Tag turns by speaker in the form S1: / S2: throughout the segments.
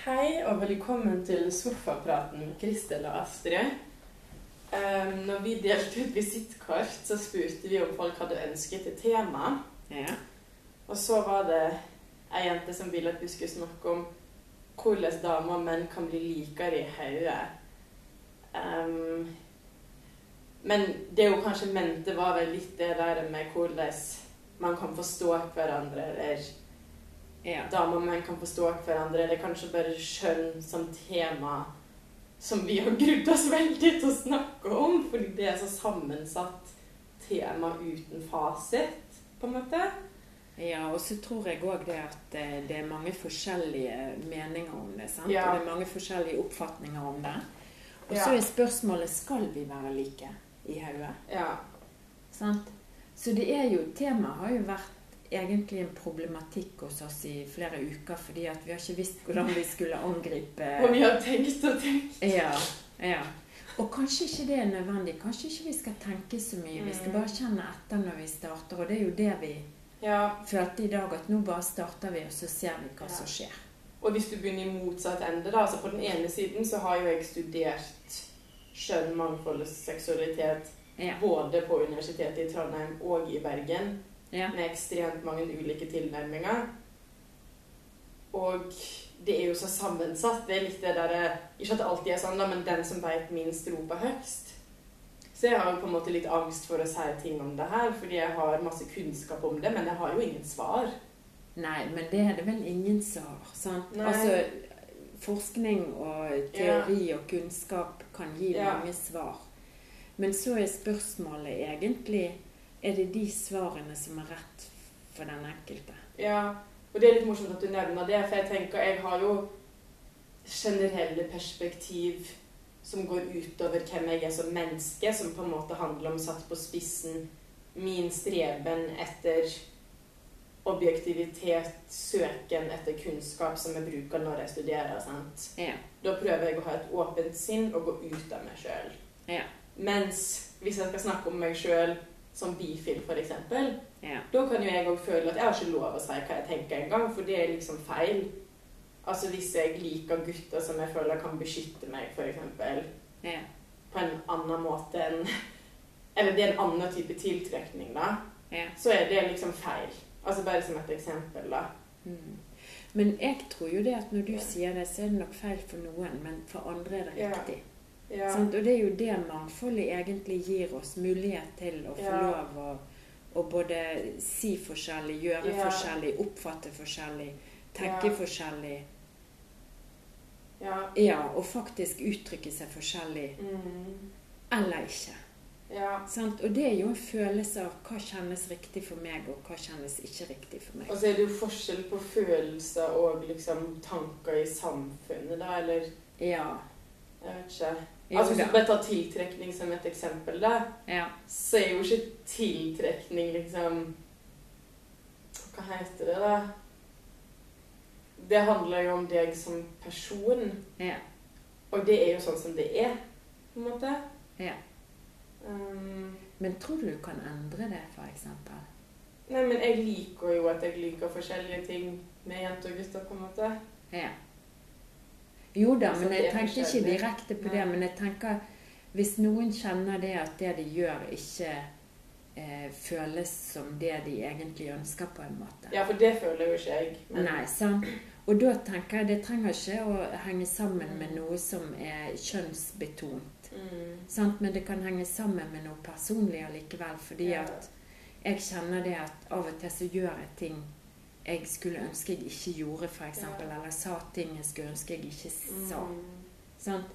S1: Hei og velkommen til sofapraten med Kristel og Astrid. Um, når vi delte ut visittkort, så spurte vi om folk hadde ønsket et tema.
S2: Ja.
S1: Og så var det ei jente som ville at vi skulle snakke om hvordan damer og menn kan bli likere i hodet. Um, men det hun kanskje mente, var vel litt det der med hvordan man kan forstå hverandre, eller
S2: ja.
S1: og menn kan forstå hverandre, eller kanskje bare skjønn som tema som vi har grudd oss veldig til å snakke om, fordi det er så sammensatt tema uten fasit, på en måte.
S2: Ja, og så tror jeg òg det at eh, det er mange forskjellige meninger om det. sant?
S1: Ja.
S2: Og det er mange forskjellige oppfatninger om det. Og
S1: Ja.
S2: så er spørsmålet skal vi være like i hodet.
S1: Ja.
S2: sant? Så det er jo Temaet har jo vært egentlig en problematikk hos oss i flere uker, fordi at vi har ikke visst hvordan vi skulle angripe
S1: Og vi har tenkt og tenkt.
S2: Ja, ja. Og kanskje ikke det er nødvendig. Kanskje ikke vi skal tenke så mye. Vi skal
S1: Mm.
S2: bare kjenne etter når vi starter. Og det er jo det vi
S1: Ja.
S2: følte i dag, at nå bare starter vi, og så ser vi hva
S1: Ja.
S2: som skjer.
S1: Og hvis du begynner i motsatt ende, da altså På den ene siden så har jo jeg studert skjønn, mangfold og seksualitet
S2: Ja.
S1: både på Universitetet i Trondheim og i Bergen.
S2: Ja.
S1: med ekstremt mange ulike tilnærminger. Og det er jo så sammensatt. Det er litt det derre Ikke at det alltid er sånn, da, men den som veit minst, roper høyst. Så jeg har jo på en måte litt angst for å si ting om det her, fordi jeg har masse kunnskap om det, men jeg har jo ingen svar.
S2: Nei, men det er det vel ingen svar. sant?
S1: Nei.
S2: Altså, forskning og teori og kunnskap kan gi
S1: Ja.
S2: mange svar. Men så er spørsmålet egentlig Er det de svarene som er rett for den enkelte?
S1: Ja, og det er litt morsomt at du nevner det, for jeg tenker jeg har jo generelle perspektiv som går utover hvem jeg er som menneske, som på en måte handler om satt på spissen min streben etter objektivitet, søken etter kunnskap som jeg bruker når jeg studerer. sant?
S2: Ja.
S1: Da prøver jeg å ha et åpent sinn og gå ut av meg sjøl.
S2: Ja.
S1: Mens hvis jeg skal snakke om meg sjøl som bifil, f.eks.,
S2: Ja.
S1: da kan jo jeg òg føle at jeg har ikke lov å si hva jeg tenker engang, for det er liksom feil. Altså hvis jeg liker gutter som jeg føler kan beskytte meg, f.eks.,
S2: ja.
S1: på en annen måte enn Eller det er en annen type tiltrekning, da.
S2: ja.
S1: Så er det liksom feil. Altså bare som et eksempel, da.
S2: Mm. Men jeg tror jo det at når du sier det, så er det nok feil for noen, men for andre er det riktig.
S1: Ja.
S2: Sant? Og det er jo det mangfoldet egentlig gir oss mulighet til å få
S1: Ja.
S2: lov å, å både si forskjellig, gjøre
S1: Ja.
S2: forskjellig, oppfatte forskjellig, tenke
S1: Ja.
S2: forskjellig.
S1: Ja.
S2: Ja, og faktisk uttrykke seg forskjellig.
S1: Mm.
S2: Eller ikke.
S1: ja.
S2: Sant? Og det er jo en følelse av hva kjennes riktig for meg, og hva kjennes ikke riktig for meg.
S1: Og så er det jo forskjell på følelser og liksom tanker i samfunnet, da, eller
S2: Ja.
S1: Jeg vet ikke. Altså, Hvis du bare tar tiltrekning som et eksempel, da,
S2: Ja.
S1: så er jo ikke tiltrekning liksom Hva heter det, da? Det handler jo om deg som person.
S2: Ja.
S1: Og det er jo sånn som det er, på en måte.
S2: ja.
S1: Um,
S2: Men tror du du kan endre det, f.eks.?
S1: nei, men jeg liker jo at jeg liker forskjellige ting med jenter og gutter, på en måte.
S2: Ja. Jo da, men jeg
S1: er
S2: tenker ikke direkte på det. Men jeg tenker hvis noen kjenner det at det de gjør, ikke eh, føles som det de egentlig ønsker, på en måte.
S1: Ja, for det føler jo ikke jeg. men-
S2: Nei, sant? Og da tenker jeg det trenger ikke å henge sammen med noe som er kjønnsbetont.
S1: Mm.
S2: Sant? Men det kan henge sammen med noe personlig allikevel. Fordi
S1: Ja.
S2: at jeg kjenner det at av og til så gjør jeg ting jeg skulle ønske jeg ikke gjorde, f.eks.
S1: Ja.
S2: Eller sa ting jeg skulle ønske jeg ikke sa.
S1: Mm.
S2: Sånn?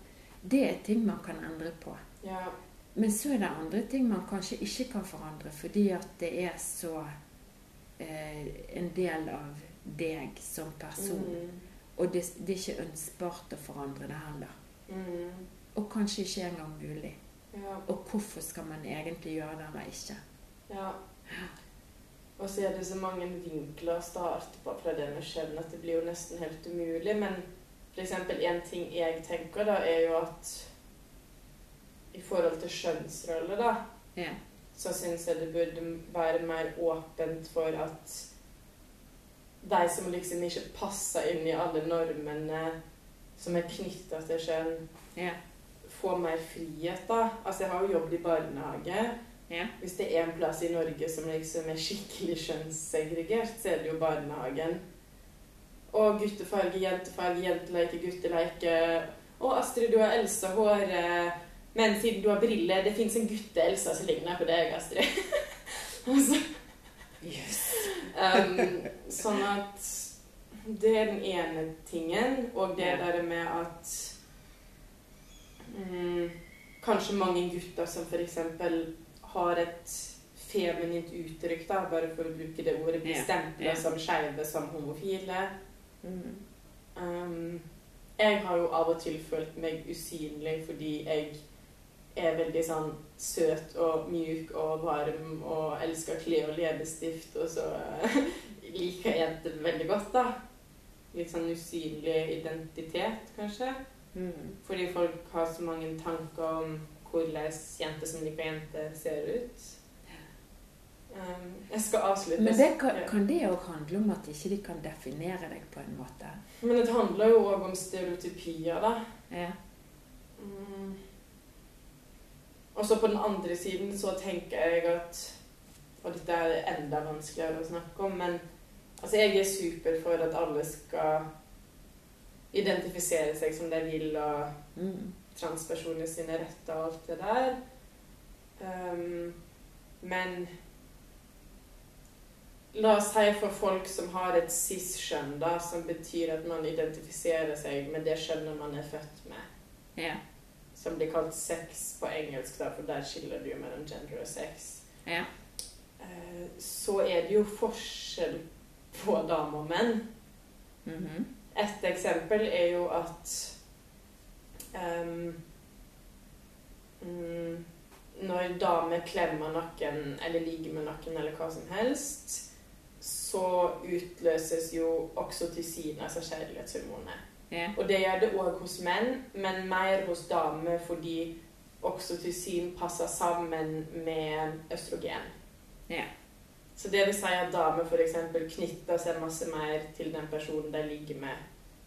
S2: Det er ting man kan endre på.
S1: Ja.
S2: Men så er det andre ting man kanskje ikke kan forandre, fordi at det er så eh, en del av deg som person.
S1: Mm.
S2: Og det, det er ikke ønskbart å forandre det heller.
S1: Mm.
S2: Og kanskje ikke engang mulig.
S1: Ja.
S2: Og hvorfor skal man egentlig gjøre det eller ikke?
S1: Ja. Og så er det så mange vinkler å starte på fra det med skjebnen at det blir jo nesten helt umulig. Men f.eks. en ting jeg tenker, da, er jo at i forhold til skjønnsroller, da,
S2: Ja.
S1: så syns jeg det burde være mer åpent for at de som liksom ikke passer inn i alle normene som er knytta til skjønn,
S2: Ja.
S1: får mer frihet, da. Altså, jeg har jo jobbet i barnehage.
S2: Ja.
S1: Hvis det er en plass i Norge som liksom er skikkelig kjønnssegregert, så er det jo barnehagen. Og guttefarge, jentefarge, jenteleike, gutteleike. Og Astrid, du har Elsa-hår. eh, Men siden du har briller Det fins en gutte-Elsa som ligner på deg, Astrid. altså, um, sånn at Det er den ene tingen. Og det der med at um, Kanskje mange gutter som f.eks. har et feminint uttrykk, da, bare for å bruke det ordet, blir
S2: Ja.
S1: stempla
S2: Ja.
S1: som skeive, som homofile.
S2: Mm.
S1: Um, jeg har jo av og til følt meg usynlig fordi jeg er veldig sånn søt og mjuk og varm og elsker klær og leppestift, og så liker jeg jenter veldig godt, da. Litt sånn usynlig identitet, kanskje.
S2: Mm.
S1: Fordi folk har så mange tanker om hvordan jenter som liker jenter, ser ut. Um, jeg skal avslutte.
S2: Men det kan, kan det òg handle om at ikke de kan definere deg på en måte?
S1: Men det handler jo òg om stereotypier, da.
S2: Ja.
S1: Mm. Og så på den andre siden så tenker jeg at Og dette er enda vanskeligere å snakke om, men altså jeg er super for at alle skal identifisere seg som de vil, og
S2: Mm.
S1: Transpersoner sine retter og alt det der. Um, men La oss si for folk som har et cis-skjønn, da, som betyr at man identifiserer seg med det skjønnet man er født med
S2: Ja.
S1: som blir kalt sex på engelsk, da, for der skiller du mellom gender og sex,
S2: Ja.
S1: eh, så er det jo forskjell på damer og menn.
S2: Mhm.
S1: Et eksempel er jo at ehm, mm, Når damer klemmer nakken eller ligger med nakken eller hva som helst, så utløses jo oksytocin, altså kjærlighetshormonet.
S2: Yeah.
S1: Og det gjør det òg hos menn, men mer hos damer fordi oksytocin passer sammen med østrogen.
S2: Yeah.
S1: Så det vil si at damer f.eks. knytter seg masse mer til den personen de ligger med,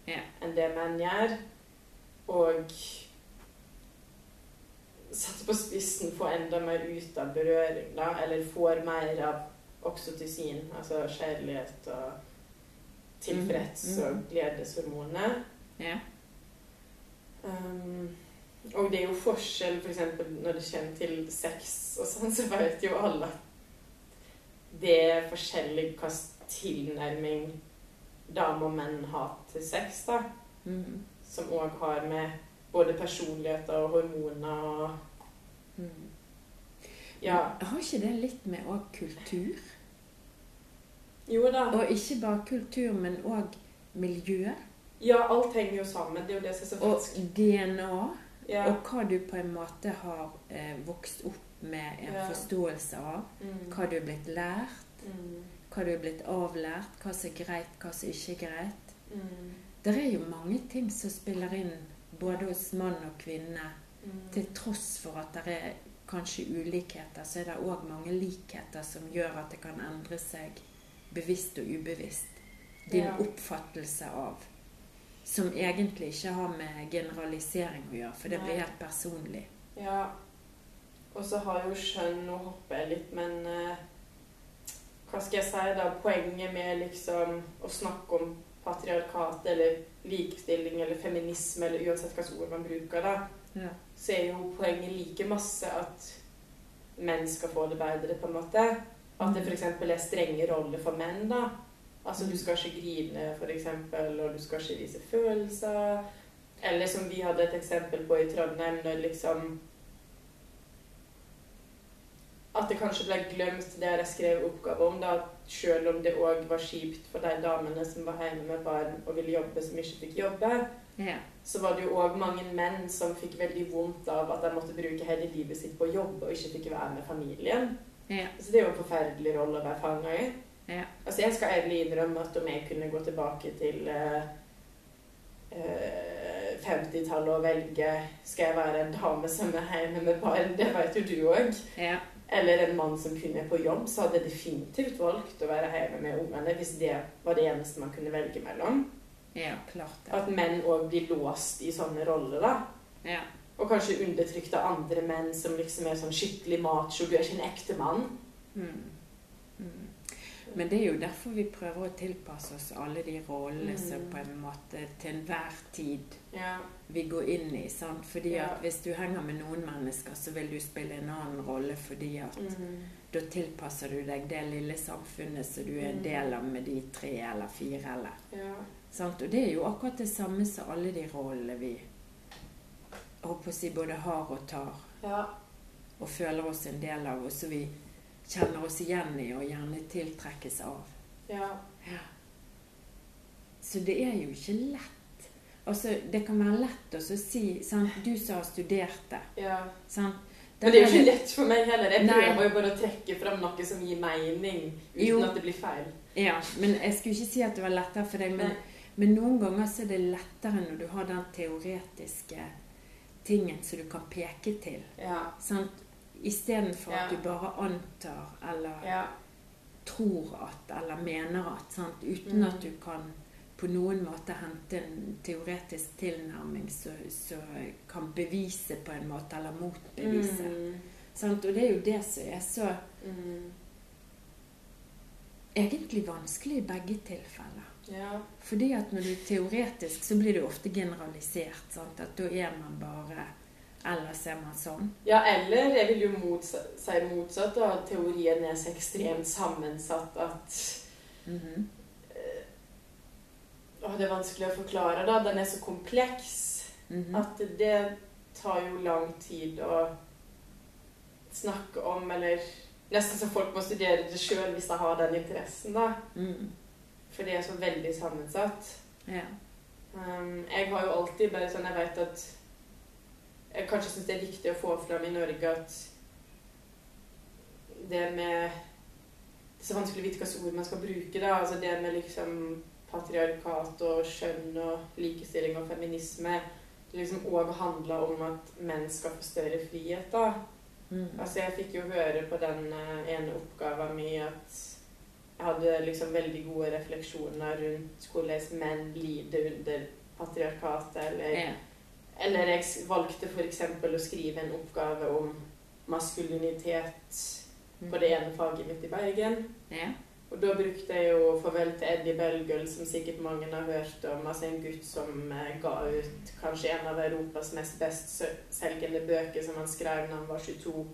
S2: yeah.
S1: enn det menn gjør. Og sette på spissen får enda mer ut av berøring, da, eller får mer av oksytocin, altså kjærlighet og tilfreds-
S2: Mhm,
S1: og gledeshormonet.
S2: Ja.
S1: Um, og det er jo forskjell f.eks. For når det kommer til sex og sånn, så vet jo alle at det er forskjellig hvilken tilnærming damer og menn har til sex, da.
S2: Mhm.
S1: Som òg har med både personligheter og hormoner og
S2: Mhm.
S1: Ja.
S2: Har ikke det litt med òg kultur?
S1: Jo da.
S2: Og ikke bare kultur, men òg miljø
S1: Ja, alt henger jo sammen. Det er jo det som er så
S2: og. DNA.
S1: Ja.
S2: Og hva du på en måte har eh, vokst opp med en
S1: Ja.
S2: forståelse av.
S1: Mm.
S2: Hva du er blitt lært,
S1: Mm.
S2: hva du er blitt avlært, hva som er greit, hva som ikke er greit.
S1: Mm.
S2: Det er jo mange ting som spiller inn både hos mann og kvinne.
S1: Mm.
S2: Til tross for at det er kanskje ulikheter, så er det òg mange likheter som gjør at det kan endre seg bevisst og ubevisst. Din
S1: Ja.
S2: oppfattelse av. Som egentlig ikke har med generalisering å gjøre, for det blir helt personlig.
S1: Ja. Og så har jo skjønn Nå hopper jeg litt, men eh, hva skal jeg si, da? Poenget med liksom å snakke om patriarkat eller likestilling eller feminisme eller uansett hvilke ord man bruker, da,
S2: Ja.
S1: så er jo poenget like masse at menn skal få det bedre, på en måte. At det f.eks. er strenge roller for menn, da. Altså du skal ikke grine, f.eks., og du skal ikke vise følelser. Eller som vi hadde et eksempel på i Trondheim, når liksom At det kanskje ble glemt det jeg skrev oppgave om, da, selv om det òg var kjipt for de damene som var hjemme med barn og ville jobbe, som ikke fikk jobbe
S2: Ja.
S1: så var det jo òg mange menn som fikk veldig vondt av at de måtte bruke hele livet sitt på jobb og ikke fikk være med familien.
S2: Ja.
S1: Så det er jo en forferdelig rolle å være fanga i.
S2: Ja.
S1: Altså Jeg skal ærlig innrømme at om jeg kunne gå tilbake til uh, uh, 50-tallet og velge skal jeg være en dame som er hjemme med barn, det vet jo du òg. Eller en mann som kunne på jobb, så hadde jeg definitivt valgt å være hjemme med ungene hvis det var det eneste man kunne velge mellom.
S2: Ja, klart det.
S1: At menn òg blir låst i sånne roller, da.
S2: Ja.
S1: Og kanskje undertrykt av andre menn som liksom er sånn skikkelig macho. Du er ikke en ekte mann.
S2: Mm. Men det er jo derfor vi prøver å tilpasse oss alle de rollene
S1: Mm.
S2: som på en måte til enhver tid
S1: Ja.
S2: vi går inn i. sant? Fordi
S1: Ja.
S2: at hvis du henger med noen mennesker, så vil du spille en annen rolle fordi at
S1: Mm.
S2: da tilpasser du deg det lille samfunnet som du er en
S1: Mm.
S2: del av med de tre eller fire eller
S1: ja.
S2: sant? Og det er jo akkurat det samme som alle de rollene vi håper å si både har og tar
S1: Ja.
S2: og føler oss en del av, og så vi kjenner oss igjen i og gjerne tiltrekkes av.
S1: Ja.
S2: Ja. Så det er jo ikke lett. Altså, det kan være lett å si sant? Du som har studert det.
S1: ja.
S2: Sant?
S1: Men det er jo ikke lett for meg heller. Jeg prøver jo bare å trekke fram noe som gir mening, uten
S2: Jo.
S1: at det blir feil.
S2: Ja, men jeg skulle ikke si at det var lettere for deg. Men, men noen ganger så er det lettere når du har den teoretiske tingen som du kan peke til.
S1: Ja.
S2: Sant? Istedenfor
S1: Ja.
S2: at du bare antar eller
S1: Ja.
S2: tror at eller mener at. Sant? Uten
S1: Mm.
S2: at du kan på noen måte hente en teoretisk tilnærming som kan bevise på en måte, eller motbevise.
S1: Mm.
S2: Sant? Og det er jo det som er så
S1: Mm.
S2: egentlig vanskelig i begge tilfeller.
S1: Ja.
S2: Fordi at når du er teoretisk, så blir det ofte generalisert. Sant? At da er man bare Ellers ser man sånn.
S1: ja, eller jeg vil jo motsatt, si motsatt, og at teorien er så ekstremt sammensatt at
S2: Mhm.
S1: Åh, det er vanskelig å forklare, da. Den er så kompleks
S2: Mhm.
S1: at det tar jo lang tid å snakke om, eller Nesten så folk må studere det sjøl hvis de har den interessen, da.
S2: Mm.
S1: For det er så veldig sammensatt.
S2: Ja.
S1: Um, jeg har jo alltid bare sånn Jeg vet at Jeg kanskje syns det er viktig å få fram i Norge at det med Det er så vanskelig å vite hvilke ord man skal bruke. da, altså Det med liksom patriarkat og skjønn og likestilling og feminisme det liksom òg handler om at menn skal få større frihet. da.
S2: Mm.
S1: Altså, jeg fikk jo høre på den eh, ene oppgaven min at jeg hadde liksom veldig gode refleksjoner rundt hvordan menn lider under patriarkatet. Eller,
S2: Ja.
S1: Eller jeg valgte f.eks. å skrive en oppgave om maskulinitet på det ene faget mitt i Bergen.
S2: Ja.
S1: Og da brukte jeg jo 'Farvel til Eddie Belgull', som sikkert mange har hørt om. Altså en gutt som eh, ga ut kanskje en av Europas mest bestselgende bøker som han skrev da han var 22.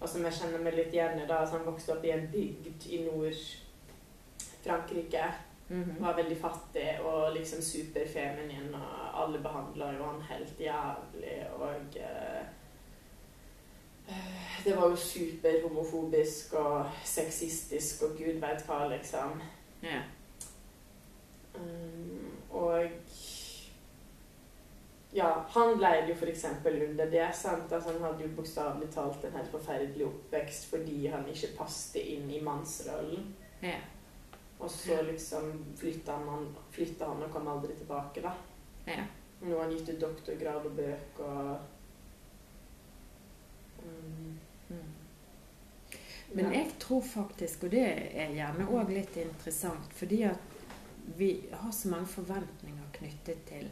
S1: Og som jeg kjenner meg litt igjen i. da, altså Han vokste opp i en bygd i Nord-Frankrike.
S2: Mhm.
S1: Var veldig fattig og liksom superfeminin, og alle behandla jo han helt jævlig. Og eh, det var jo superhomofobisk og sexistisk og gud veit hva, liksom.
S2: Yeah.
S1: Um, og ja, han leide jo f.eks. under det. sant? Altså, han hadde jo bokstavelig talt en helt forferdelig oppvekst fordi han ikke passet inn i mannsrollen.
S2: Ja.
S1: Og så liksom flytta han, flytta han og kom aldri tilbake, da.
S2: Ja.
S1: Nå har han gitt ut doktorgrad og bøker og um,
S2: Mm. Men jeg tror faktisk, og det er gjerne òg litt interessant, fordi at vi har så mange forventninger knyttet til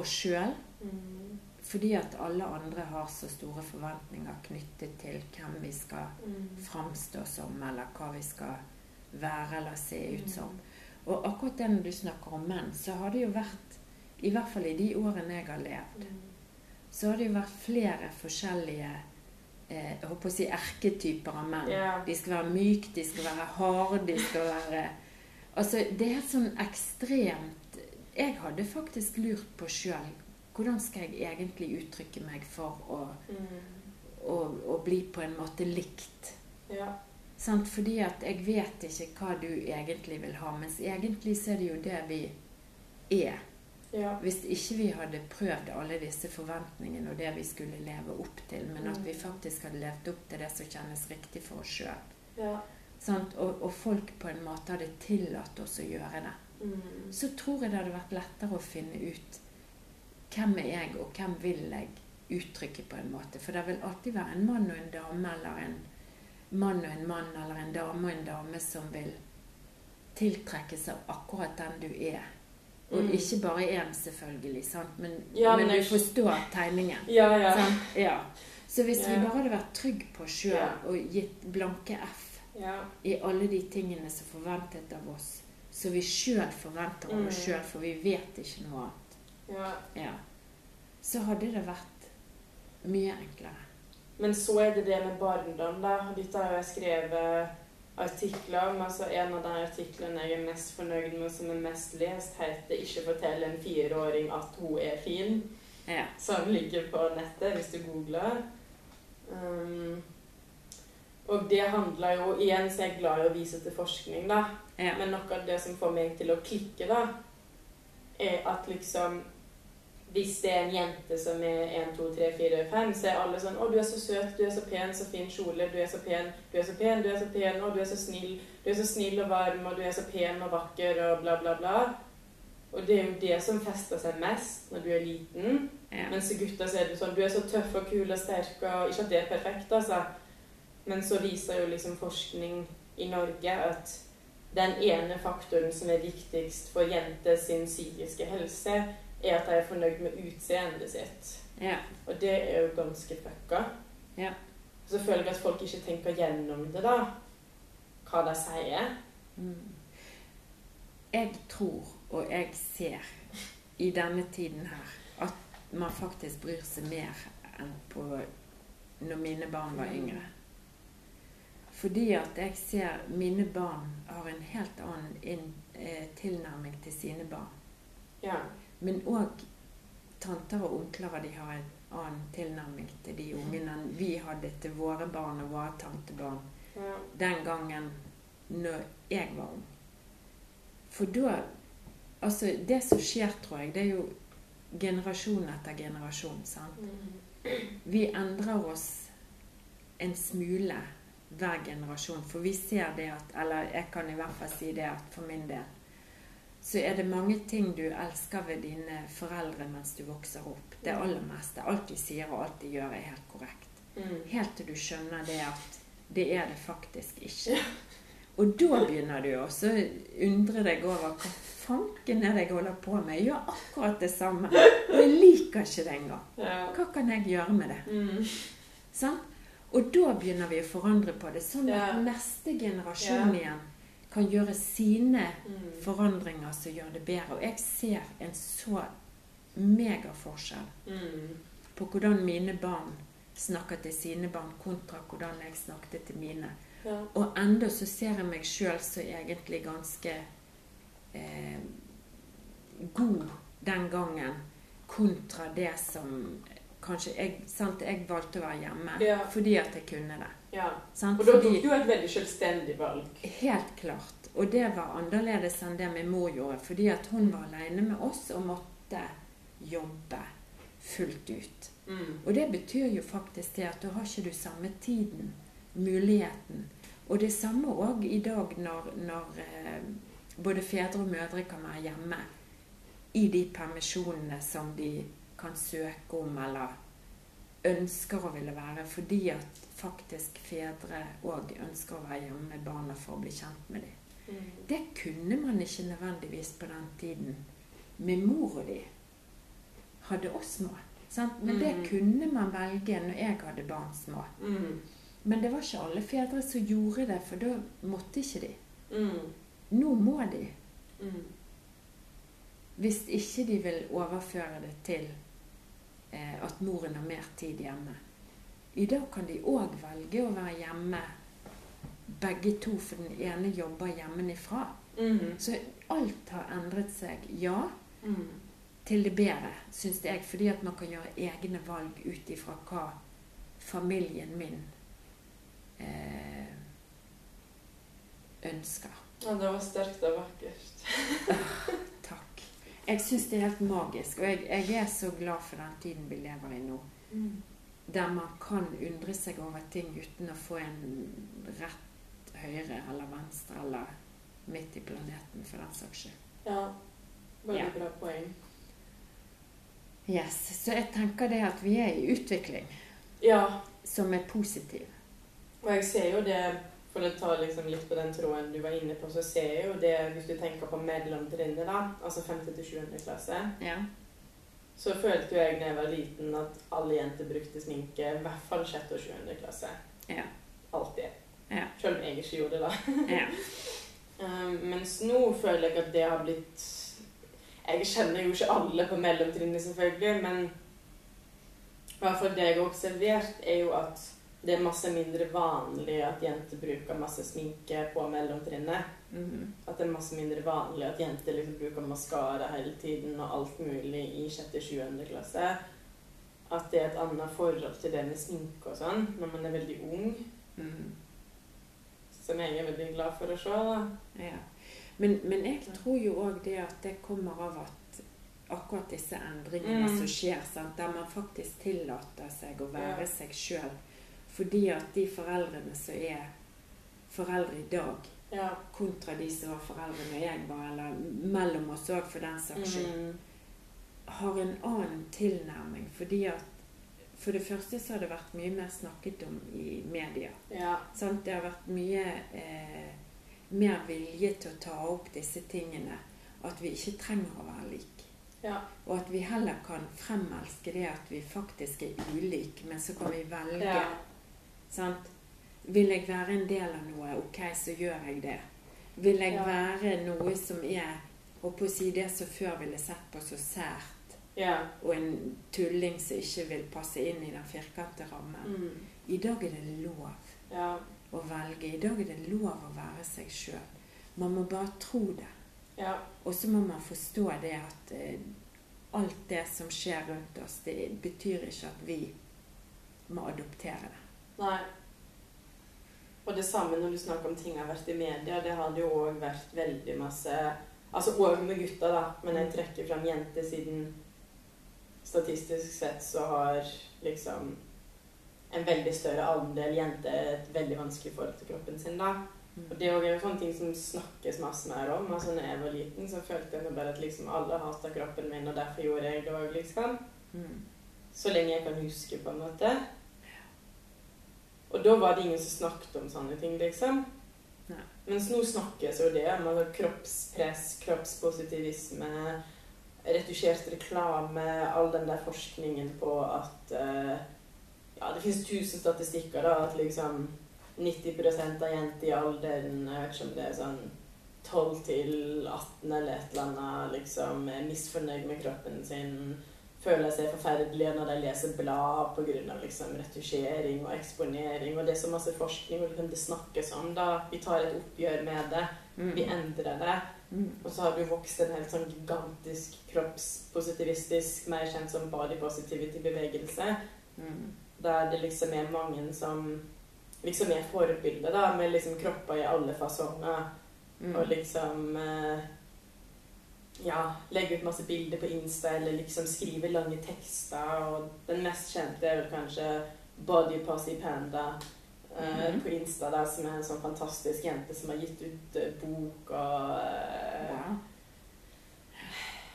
S2: oss sjøl.
S1: mm,
S2: Fordi at alle andre har så store forventninger knyttet til hvem vi skal
S1: mm,
S2: framstå som, eller hva vi skal være eller se ut som. Og akkurat det når du snakker om menn, så har det jo vært, i hvert fall i de årene jeg har levd, så har det jo vært flere forskjellige eh, jeg håper å si erketyper av menn.
S1: Yeah.
S2: De skal være myke, de skal være harde, de skal være Altså, det er sånn ekstremt Jeg hadde faktisk lurt på sjøl hvordan skal jeg egentlig uttrykke meg for å,
S1: mm,
S2: å, å bli på en måte likt?
S1: ja.
S2: Sant? Fordi at jeg vet ikke hva du egentlig vil ha, mens egentlig så er det jo det vi er.
S1: Ja.
S2: Hvis ikke vi hadde prøvd alle disse forventningene og det vi skulle leve opp til, men at vi
S1: Mm.
S2: faktisk hadde levd opp til det som kjennes riktig for oss sjøl.
S1: ja.
S2: Og, og folk på en måte hadde tillatt oss å gjøre det.
S1: Mm,
S2: Så tror jeg det hadde vært lettere å finne ut hvem er jeg, og hvem vil jeg uttrykke på en måte. For det vil alltid være en mann og en dame, eller en mann og en mann, eller en dame og en dame som vil tiltrekke av akkurat den du er. Og
S1: Mm.
S2: ikke bare én, selvfølgelig, sant? men,
S1: Ja,
S2: men
S1: men
S2: du forstår tegningen.
S1: Ja, ja.
S2: Ja. Så hvis vi bare hadde vært trygge på sjøl og gitt blanke F
S1: ja.
S2: i alle de tingene som forventet av oss, så vi sjøl forventer av oss
S1: Mm.
S2: sjøl, for vi vet ikke noe annet,
S1: ja.
S2: ja. så hadde det vært mye enklere.
S1: Men så er det det med barndom, da. Dette har jeg skrevet artikler om. Altså en av de artiklene jeg er mest fornøyd med, som er mest lest, heter 'Ikke fortell en fireåring at hun er fin',
S2: Ja.
S1: som ligger på nettet hvis du googler. Um, og det handler jo Igjen så er jeg glad i å vise til forskning, da.
S2: ja.
S1: Men noe av det som får meg til å klikke, da, er at liksom Hvis det er en jente som er 1, 2, 3, 4, 5, så er alle sånn 'Å, du er så søt, du er så pen, så fin kjole, du er så pen, du er så pen, du er så pen, å, du er så snill, du er så snill og varm, og du er så pen og vakker, og bla, bla, bla'. Og det er jo det som fester seg mest når du er liten.
S2: ja.
S1: Mens gutter så er det sånn Du er så tøff og kul og sterk og Ikke at det er perfekt, altså. Men så viser jo liksom forskning i Norge at den ene faktoren som er viktigst for jenter sin psykiske helse, er at de er fornøyd med utseendet sitt.
S2: ja.
S1: Og det er jo ganske fucka.
S2: Ja.
S1: Så føler jeg at folk ikke tenker gjennom det, da. Hva de sier.
S2: Mm. Jeg tror, og jeg ser i denne tiden her, at man faktisk bryr seg mer enn på når mine barn var yngre. Fordi at jeg ser mine barn har en helt annen inn, eh, tilnærming til sine barn.
S1: Ja.
S2: Men òg tanter og onkler de har en annen tilnærming til de ungene enn vi hadde til våre barn og våre tantebarn
S1: ja.
S2: den gangen når jeg var ung. For da Altså, det som skjer, tror jeg, det er jo generasjon etter generasjon. sant?
S1: Mm.
S2: Vi endrer oss en smule hver generasjon. For vi ser det at Eller jeg kan i hvert fall si det at for min del så er det mange ting du elsker ved dine foreldre mens du vokser opp. Det aller meste. Alt de sier og alt de gjør, er helt korrekt.
S1: Mm.
S2: Helt til du skjønner det at det er det faktisk ikke. Og da begynner du også å undre deg over hva fanken er det jeg holder på med. Jeg gjør akkurat det samme, og jeg liker ikke det engang. Hva kan jeg gjøre med det?
S1: Mm.
S2: Sånn? Og da begynner vi å forandre på det, sånn at neste generasjon igjen kan gjøre sine
S1: Mm.
S2: forandringer som gjør det bedre. Og jeg ser en så megaforskjell
S1: Mm.
S2: på hvordan mine barn snakker til sine barn, kontra hvordan jeg snakket til mine.
S1: Ja.
S2: Og enda så ser jeg meg sjøl som egentlig ganske eh, god den gangen, kontra det som kanskje jeg, sant, jeg valgte å være hjemme
S1: Ja.
S2: fordi at jeg kunne det.
S1: Ja.
S2: Sant?
S1: Og da tok du et veldig selvstendig valg.
S2: Helt klart. Og det var annerledes enn det min mor gjorde, fordi at hun var alene med oss og måtte jobbe fullt ut.
S1: Mm.
S2: Og det betyr jo faktisk det at da har ikke du samme tiden, muligheten. Og det samme òg i dag når, når eh, både fedre og mødre kan være hjemme i de permisjonene som de kan søke om eller ønsker å ville være, fordi at faktisk fedre òg ønsker å være hjemme med barna for å bli kjent med dem.
S1: Mm.
S2: Det kunne man ikke nødvendigvis på den tiden. Med mor og de hadde oss små. Sant? Men det
S1: Mm.
S2: kunne man velge når jeg hadde barn små.
S1: Mm.
S2: Men det var ikke alle fedre som gjorde det, for da måtte ikke de.
S1: Mm.
S2: Nå må de.
S1: Mm.
S2: Hvis ikke de vil overføre det til eh, at moren har mer tid hjemme. I dag kan de òg velge å være hjemme begge to, for den ene jobber hjemmefra.
S1: Mm.
S2: Så alt har endret seg, ja,
S1: Mm.
S2: til det bedre, syns jeg. Fordi at man kan gjøre egne valg ut ifra hva familien min eh, ønsker.
S1: Ja, det var sterkt og vakkert.
S2: Takk. Jeg syns det er helt magisk, og jeg, jeg er så glad for den tiden vi lever i nå.
S1: Mm.
S2: Der man kan undre seg over ting uten å få en rett høyre eller venstre eller midt i planeten, for den saks skyld.
S1: Ja. Veldig
S2: Ja.
S1: bra poeng.
S2: Yes. Så jeg tenker det at vi er i utvikling,
S1: Ja,
S2: som er positiv.
S1: og jeg ser jo det For å ta liksom litt på den tråden du var inne på, så ser jeg jo det Hvis du tenker på mellomtrinnet, da, altså 5. til 7. klasse,
S2: Ja.
S1: Så følte jo jeg da jeg var liten at alle jenter brukte sminke, i hvert fall 6. og 7. klasse.
S2: Ja.
S1: Alltid.
S2: Ja.
S1: Selv om jeg ikke gjorde det, da.
S2: ja.
S1: Um, mens nå føler jeg at det har blitt Jeg kjenner jo ikke alle på mellomtrinnet, selvfølgelig, men i hvert fall det jeg har observert, er jo at det er masse mindre vanlig at jenter bruker masse sminke på mellomtrinnet.
S2: Mhm.
S1: At det er masse mindre vanlig at jenter liksom bruker maskara hele tiden og alt mulig i 6.-7. klasse. At det er et annet forhold til det med sminke og sånn når man er veldig ung.
S2: Mhm.
S1: Som jeg er veldig glad for å se.
S2: Ja. Men, men jeg tror jo òg det at det kommer av at akkurat disse endringene
S1: Mm.
S2: som skjer, sant? der man faktisk tillater seg å være
S1: Ja.
S2: seg sjøl. Fordi at de foreldrene som er foreldre i dag,
S1: Ja.
S2: kontra de som var foreldre når jeg var, eller mellom oss òg for den saks skyld,
S1: Mm.
S2: har en annen tilnærming. Fordi at for det første så har det vært mye mer snakket om i media.
S1: Ja.
S2: Sant? Det har vært mye eh, mer vilje til å ta opp disse tingene. At vi ikke trenger å være like.
S1: Ja.
S2: Og at vi heller kan fremelske det at vi faktisk er ulike, men så kan vi velge.
S1: Ja.
S2: Sant? Vil jeg være en del av noe, ok, så gjør jeg det. Vil jeg
S1: Ja.
S2: være noe som er og på å si det som før ville sett på så sært,
S1: Ja.
S2: og en tulling som ikke vil passe inn i den firkantede rammen.
S1: Mm.
S2: I dag er det lov
S1: Ja.
S2: å velge. I dag er det lov å være seg sjøl. Man må bare tro det.
S1: Ja.
S2: Og så må man forstå det at eh, alt det som skjer rundt oss, det betyr ikke at vi må adoptere det.
S1: Nei. Og det samme når du snakker om ting har vært i media. Det hadde jo òg vært veldig masse Altså òg med gutta, da, men jeg trekker fram jenter siden statistisk sett så har liksom en veldig større andel jenter et veldig vanskelig forhold til kroppen sin, da. Og det er jo sånne ting som snakkes masse mer om. Altså når jeg var liten, så følte jeg bare at liksom alle hata kroppen min, og derfor gjorde jeg det òg, liksom.
S2: Mm.
S1: Så lenge jeg kan huske, på en måte. Og da var det ingen som snakket om sånne ting, liksom.
S2: Nei.
S1: Mens nå snakkes jo det om altså, kroppspress, kroppspositivisme, retusjert reklame, all den der forskningen på at uh, Ja, det finnes tusen statistikker, da, at liksom 90% av jenter i alderen Jeg vet ikke om det er sånn 12 til 18 eller et eller annet, liksom er misfornøyd med kroppen sin føler seg forferdelige når de leser blad pga. Liksom, retusjering og eksponering. Og det er så masse forskning, og liksom det snakkes om da. Vi tar et oppgjør med det.
S2: Mm.
S1: Vi endrer det.
S2: Mm.
S1: Og så har det jo vokst en helt sånn gigantisk kroppspositivistisk, mer kjent som body positivity-bevegelse.
S2: Mm.
S1: Der det liksom er mange som liksom er forbilder, da, med liksom kropper i alle fasonger.
S2: Mm.
S1: Og liksom eh, Ja, legge ut masse bilder på Insta, eller liksom skrive lange tekster. Og den mest kjente er vel kanskje Body Posse Panda uh,
S2: mm -hmm.
S1: på Insta, da, som er en sånn fantastisk jente som har gitt ut uh, bok og uh,
S2: Ja.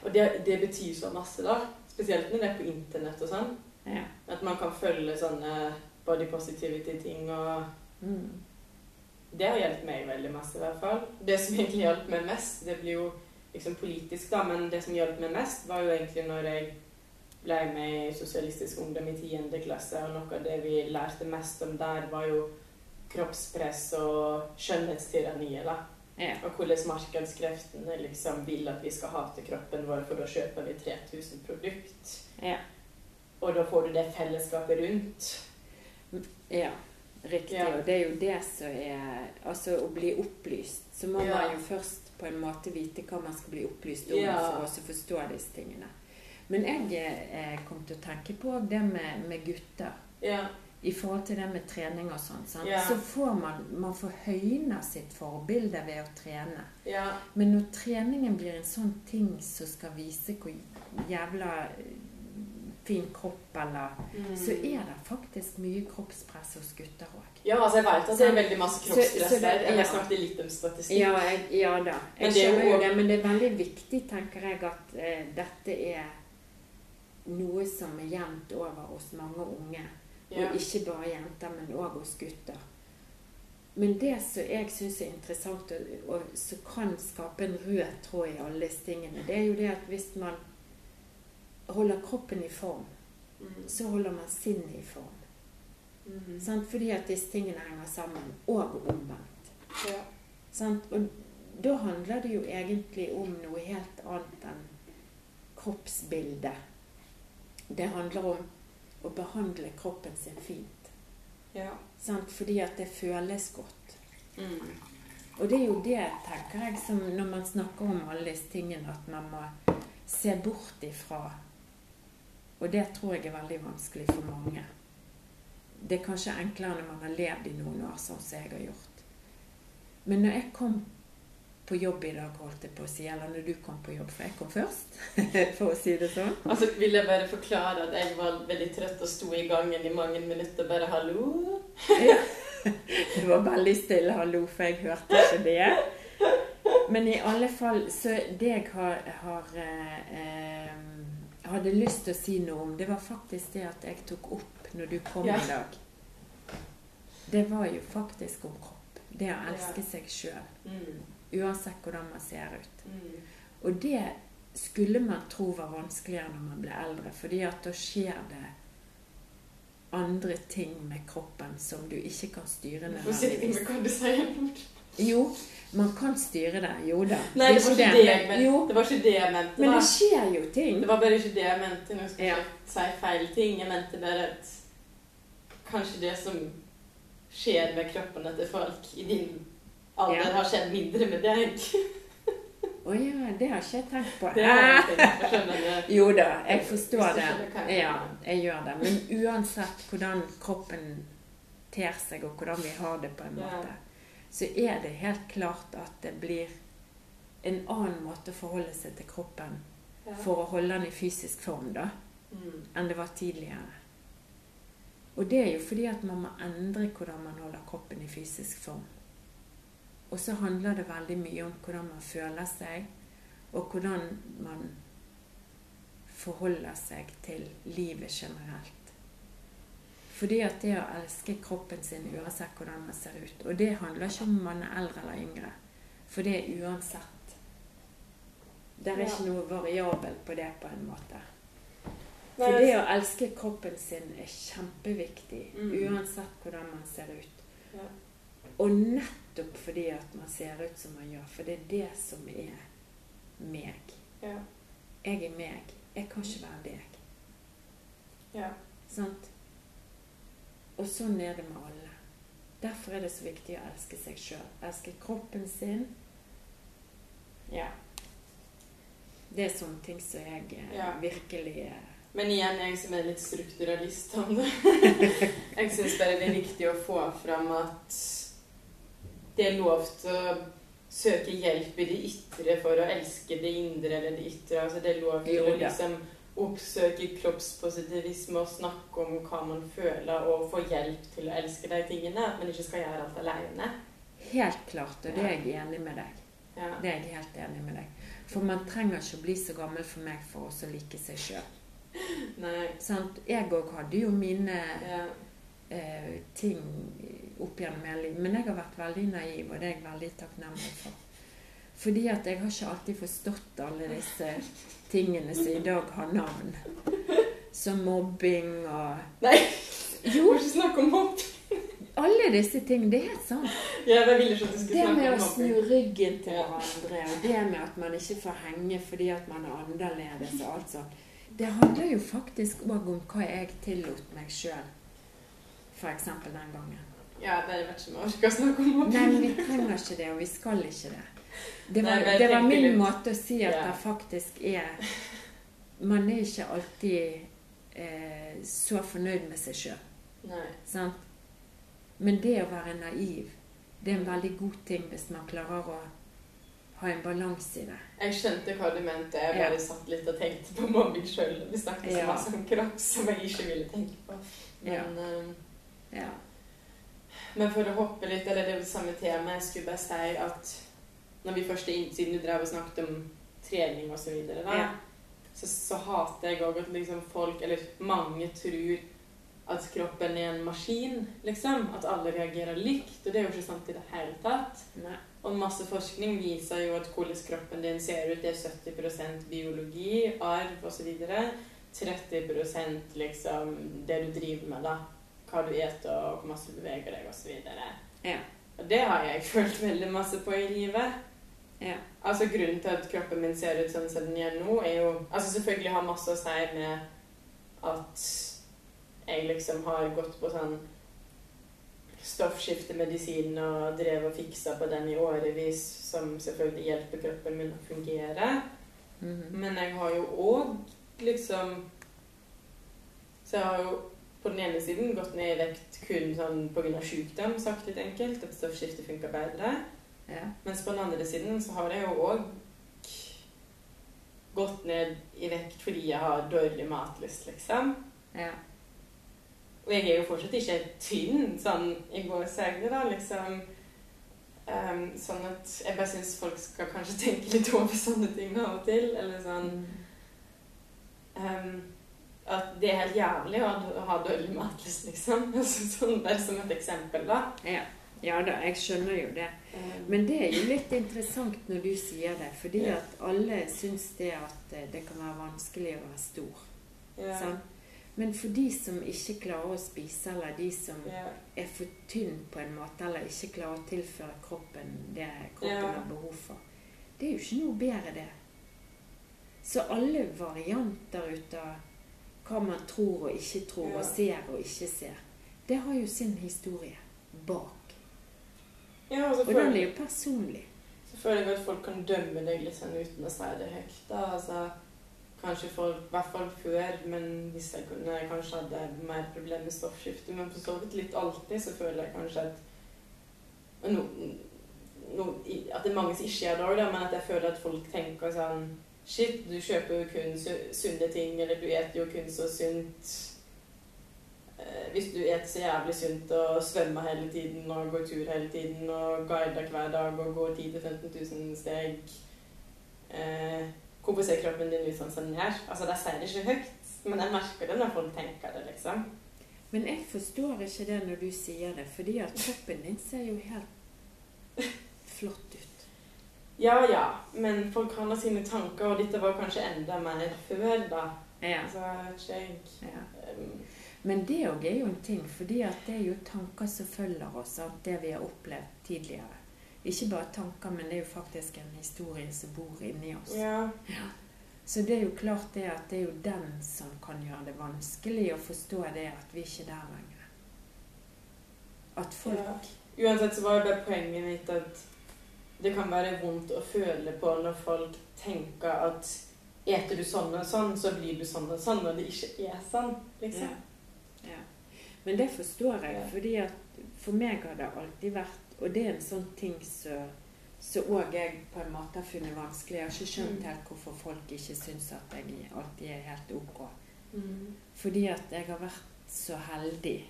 S1: Og det, det betyr så masse, da. Spesielt når det er på internett og sånn.
S2: Ja.
S1: At man kan følge sånne body positivity-ting og
S2: Mm.
S1: Det har hjulpet meg veldig masse, i hvert fall. Det som egentlig hjalp meg mest, det blir jo liksom politisk, da, men det som hjalp meg mest, var jo egentlig når jeg ble med i Sosialistisk Ungdom i 10. klasse, og noe av det vi lærte mest om der, var jo kroppspress og skjønnhetstyranniet, da.
S2: Ja.
S1: Og hvordan markedskreftene liksom vil at vi skal hate kroppen vår, for da kjøper vi 3000 produkt.
S2: Ja.
S1: Og da får du det fellesskapet rundt.
S2: ja. Riktig.
S1: Ja.
S2: Og det er jo det som er Altså, å bli opplyst. Så må man jo først måte vite hva man skal bli opplyst om
S1: Ja.
S2: for å forstå disse tingene. Men jeg eh, kom til å tenke på det med, med gutter.
S1: Ja.
S2: I forhold til det med trening og sånn.
S1: Ja.
S2: Så får man, man får høyne sitt forbilde ved å trene. Men når treningen blir en sånn ting som skal vise hvor jævla fin kropp eller
S1: Mm.
S2: Så er det faktisk mye kroppspress hos gutter òg.
S1: Ja, altså jeg vet at det er veldig masse
S2: Så- så
S1: kroppspress
S2: det-
S1: der. Jeg
S2: ja.
S1: snakket litt om statistikk.
S2: Ja, jeg, ja da. Jeg
S1: Men det er
S2: skjønner jo det, men det er veldig viktig, tenker jeg, at eh, dette er noe som er jevnt over hos mange unge.
S1: Ja.
S2: Og ikke bare jenter, men òg hos gutter. Men det som jeg syns er interessant, og, og som kan skape en rød tråd i alle disse tingene, det er jo det at hvis man holder kroppen i form,
S1: Mm.
S2: så holder man sinnet i form.
S1: Mm.
S2: Sant? Fordi at disse tingene henger sammen, og omvendt.
S1: Ja.
S2: Sant? Og da handler det jo egentlig om noe helt annet enn kroppsbildet. Det handler om å behandle kroppen sin fint.
S1: Ja.
S2: Sant? Fordi at det føles godt.
S1: Mm.
S2: Og det er jo det, tenker jeg, som når man snakker om alle disse tingene, at man må se bort ifra Og det tror jeg er veldig vanskelig for mange. Det er kanskje enklere når man har levd i noen år, sånn som jeg har gjort. Men når jeg kom på jobb i dag, holdt jeg på å si, eller når du kom på jobb, for jeg kom først, for å si det sånn
S1: Altså, vil jeg bare forklare at jeg var veldig trøtt og sto i gangen i mange minutter bare 'hallo'?
S2: Det var veldig stille hallo, for jeg hørte ikke det. Men i alle fall, så det jeg har, har eh, eh, hadde lyst til å si noe om, det var faktisk det at jeg tok opp når du kom
S1: Ja.
S2: i dag. Det var jo faktisk om kropp. Det å elske seg sjøl.
S1: Mm.
S2: Uansett hvordan man ser ut.
S1: Mm.
S2: Og det skulle man tro var vanskeligere når man ble eldre, fordi at da skjer det andre ting med kroppen som du ikke kan styre
S1: Forsiktig med hva du sier.
S2: Jo, man kan styre det. Jo da.
S1: Nei, det var ikke det jeg mente.
S2: Jo,
S1: Det var ikke det jeg mente.
S2: men det skjer jo ting.
S1: Det var bare ikke det jeg mente. Nå skal jeg
S2: Ja.
S1: si feil ting. Jeg mente bare at kanskje det som skjer med kroppen til folk i din alder,
S2: Ja.
S1: har skjedd mindre med deg.
S2: Å ja, det har ikke jeg tenkt på.
S1: Det jeg.
S2: Jo da, jeg forstår det. Ja, jeg gjør det. Men uansett hvordan kroppen ter seg, og hvordan vi har det på en måte, så er det helt klart at det blir en annen måte å forholde seg til kroppen
S1: Ja.
S2: for å holde den i fysisk form, da,
S1: Mm.
S2: enn det var tidligere. Og det er jo fordi at man må endre hvordan man holder kroppen i fysisk form. Og så handler det veldig mye om hvordan man føler seg, og hvordan man forholder seg til livet generelt. Fordi at det å elske kroppen sin uansett hvordan man ser ut Og det handler ikke om man er eldre eller yngre, for det er uansett. Det er
S1: Ja.
S2: ikke noe variabel på det på en måte. For
S1: Nei,
S2: det å elske kroppen sin er kjempeviktig,
S1: Mm.
S2: uansett hvordan man ser ut.
S1: Ja.
S2: Og nettopp fordi at man ser ut som man gjør, for det er det som er meg.
S1: Ja.
S2: Jeg er meg. Jeg kan ikke være deg.
S1: Ja.
S2: Sant? Og sånn er det med alle. Derfor er det så viktig å elske seg sjøl. Elske kroppen sin. Ja. Det er sånne ting som jeg eh,
S1: Ja.
S2: virkelig eh,
S1: Men igjen, jeg som er litt strukturalist om det. jeg syns bare det er viktig å få fram at det er lov til å søke hjelp i det ytre for å elske det indre eller det ytre. Altså det er lov til
S2: Jo
S1: å
S2: liksom
S1: liksom oppsøke kroppspositivisme og snakke om hva man føler, og få hjelp til å elske de tingene. At man ikke skal gjøre alt alene.
S2: Helt klart, og det er jeg enig med deg.
S1: Ja.
S2: Det er jeg helt enig med deg. For man trenger ikke å bli så gammel for meg for å like seg sjøl.
S1: Nei.
S2: Jeg òg hadde jo mine
S1: Ja.
S2: eh, ting opp gjennom hele livet. Men jeg har vært veldig naiv, og det er jeg veldig takknemlig for. Fordi at jeg har ikke alltid forstått alle disse tingene som i dag har navn. Som mobbing og
S1: Nei,
S2: Jo,
S1: må ikke snakke om mobbing.
S2: alle disse tingene. Det er helt sant.
S1: Jeg det ville ikke at du skulle
S2: Det med å snu ryggen til hverandre, og det med at man ikke får henge fordi at man er annerledes og alt sånt, det handler jo faktisk òg om hva jeg tillot meg sjøl. F.eks. den gangen.
S1: Ja, det vet ikke jeg orker å snakke om mobbing.
S2: Nei, men vi trenger ikke det, og vi skal ikke det. Det var,
S1: Nei,
S2: det var min
S1: litt-
S2: måte å si at
S1: Ja.
S2: det faktisk er Man er ikke alltid eh, så fornøyd med seg sjøl. Men det å være naiv, det er en veldig god ting hvis man klarer å ha en balanse i det.
S1: Jeg skjønte hva du mente. Jeg
S2: Ja.
S1: satt litt og tenkte på mobbing sjøl. Vi snakket så
S2: Ja.
S1: masse om kropp som jeg ikke ville tenke på. Men,
S2: Ja.
S1: eh,
S2: Ja.
S1: men for å hoppe litt, eller det er jo samme tema, jeg skulle bare si at når vi først siden du drev og snakket om trening og så videre, da,
S2: Ja.
S1: så, så hater jeg òg at liksom folk, eller mange, tror at kroppen er en maskin, liksom. At alle reagerer likt. Og det er jo ikke sant i det hele tatt.
S2: Nei.
S1: Og masse forskning viser jo at hvordan kroppen din ser ut, det er 70% biologi, arv osv. 30% liksom det du driver med, da. Hva du eter, og hvor masse du beveger deg, osv.
S2: Ja.
S1: Og det har jeg følt veldig masse på i livet.
S2: Ja.
S1: Altså Grunnen til at kroppen min ser ut sånn som den gjør nå, er jo Altså selvfølgelig har masse å si med at jeg liksom har gått på sånn stoffskiftemedisin og drev og fiksa på den i årevis, som selvfølgelig hjelper kroppen min å fungere.
S2: Mhm.
S1: Men jeg har jo òg liksom Så jeg har jo på den ene siden gått ned i vekt kun sånn pga. sykdom, sagt litt enkelt. At stoffskiftet funker bedre.
S2: Ja.
S1: Mens på den andre siden så har jeg jo òg gått ned i vekt fordi jeg har dårlig matlyst, liksom.
S2: ja.
S1: Og jeg er jo fortsatt ikke tynn sånn i gåseøyne, da, liksom. Um, sånn at jeg bare syns folk skal kanskje tenke litt over sånne ting av og til. Eller sånn um, At det er helt jævlig å ha- ha dårlig matlyst, liksom. Altså, sånn, bare som et eksempel, da.
S2: ja. Ja da, jeg skjønner jo det.
S1: Ehm,
S2: Men det er jo litt interessant når du sier det, fordi
S1: Ja.
S2: at alle syns det at eh, det kan være vanskelig å være stor.
S1: ja,
S2: Sant? Men for de som ikke klarer å spise, eller de som
S1: ja,
S2: er for tynn på en måte, eller ikke klarer å tilføre kroppen det kroppen har behov for, det er jo ikke noe bedre, det. Så alle varianter ut av hva man tror og ikke tror, og ser og ikke ser, det har jo sin historie bak.
S1: Ja og
S2: Og den er jo personlig.
S1: så føler jeg at folk kan dømme deg litt sånn uten å si det høyt. da, altså Kanskje folk, i hvert fall før, men hvis jeg kunne kanskje hadde mer problemer med stoffskifte. Men for så vidt litt alltid så føler jeg kanskje at no, no, At det er mange som ikke gjør det òg, men at jeg føler at folk tenker sånn Shit, du kjøper jo kun sunne ting, eller du eter jo kun så sunt. Eh, hvis du et så jævlig sunt og svømmer hele tiden og går tur hele tiden og guider hver dag og går 10 000-15 000 steg eh, Hvorfor ser kroppen din ut sånn som den gjør? Altså, De sier det ikke høyt, men jeg merker det når folk tenker det, liksom.
S2: Men jeg forstår ikke det når du sier det, fordi at kroppen din ser jo helt flott ut.
S1: Ja ja, men folk har nå sine tanker, og dette var kanskje enda mer før, da.
S2: Ja.
S1: Altså, ikke jeg.
S2: ja.
S1: Um,
S2: Men det òg er jo en ting, fordi det er jo tanker som følger oss av det vi har opplevd tidligere. Ikke bare tanker, men det er jo faktisk en historie som bor inni oss.
S1: ja.
S2: Så det er jo klart det at det er jo den som kan gjøre det vanskelig å forstå det at vi ikke er der lenger. At folk
S1: ja. Uansett så var jo bare poenget mitt at det kan være vondt å føle på når folk tenker at eter du sånn og sånn, så blir du sånn og sånn, når det ikke er sånn, liksom.
S2: Ja. Ja. Men det forstår jeg, fordi at for meg har det alltid vært Og det er en sånn ting som så òg jeg på en måte har funnet vanskelig. Jeg har ikke skjønt
S1: Mm.
S2: helt hvorfor folk ikke syns at jeg alltid er helt ok.
S1: Mm.
S2: Fordi at jeg har vært så heldig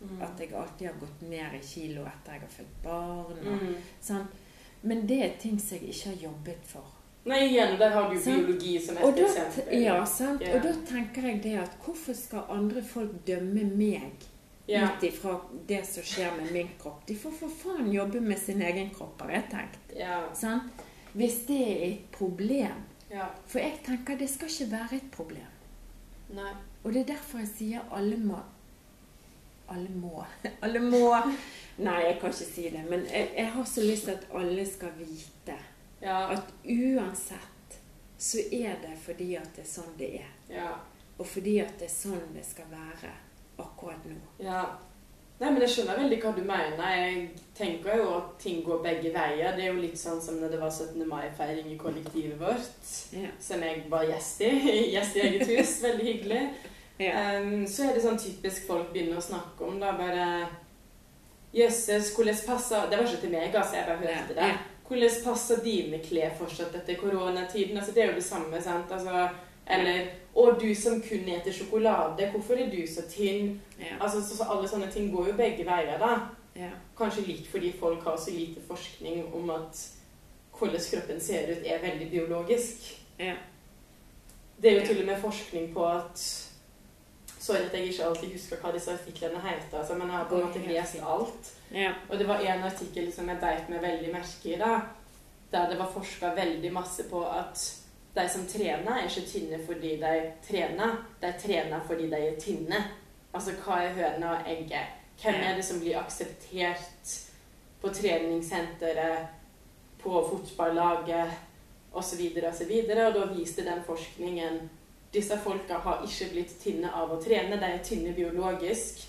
S1: Mm.
S2: at jeg alltid har gått ned i kilo etter jeg har født barn. Og,
S1: Mm.
S2: sant? Men det er ting som jeg ikke har jobbet for.
S1: Nei, igjen, der har du
S2: Sant.
S1: biologi som et
S2: da,
S1: eksempel.
S2: ja, sant?
S1: Ja.
S2: og da tenker jeg det at hvorfor skal andre folk dømme meg
S1: Ja.
S2: ut ifra det som skjer med min kropp? De får for faen jobbe med sin egen kropp, har jeg tenkt.
S1: Ja.
S2: Sant? Hvis det er et problem.
S1: ja.
S2: For jeg tenker det skal ikke være et problem.
S1: Nei.
S2: Og det er derfor jeg sier alle må Alle må. Alle må. Nei, jeg kan ikke si det. Men jeg, jeg har så lyst til at alle skal vite
S1: Ja.
S2: at uansett så er det fordi at det er sånn det er.
S1: Ja.
S2: Og fordi at det er sånn det skal være akkurat nå.
S1: Ja. Nei, men Jeg skjønner veldig hva du mener. Jeg tenker jo at ting går begge veier. Det er jo litt sånn som når det var 17. mai-feiring i kollektivet vårt,
S2: Ja.
S1: som jeg var gjest i. Gjest i eget hus. Veldig hyggelig.
S2: Ja.
S1: Um, så er det sånn typisk folk begynner å snakke om da bare Jøsses, hvordan passer Det var ikke til meg, altså. Jeg bare hørte det. Hvordan passer dine klær fortsatt etter koronatiden? Altså, det er jo det samme, sant? Altså, eller Og du som kun eter sjokolade, hvorfor er du så tynn?
S2: Ja.
S1: Altså, så, så Alle sånne ting går jo begge veier, da.
S2: Ja.
S1: Kanskje litt fordi folk har så lite forskning om at hvordan kroppen ser ut, er veldig biologisk.
S2: Ja.
S1: Det er jo til og med forskning på at Sorry at jeg ikke alltid husker hva disse artiklene heter, altså, men jeg har på en måte lest alt.
S2: Ja.
S1: Og det var en artikkel som jeg beit meg veldig merke i, da, der det var forska veldig masse på at de som trener, er ikke tynne fordi de trener, de trener fordi de er tynne. Altså hva er høna og egget? Hvem er det som blir akseptert på treningssenteret, på fotballaget osv. osv. Og da viste den forskningen disse folka har ikke blitt tynne av å trene, de er tynne biologisk.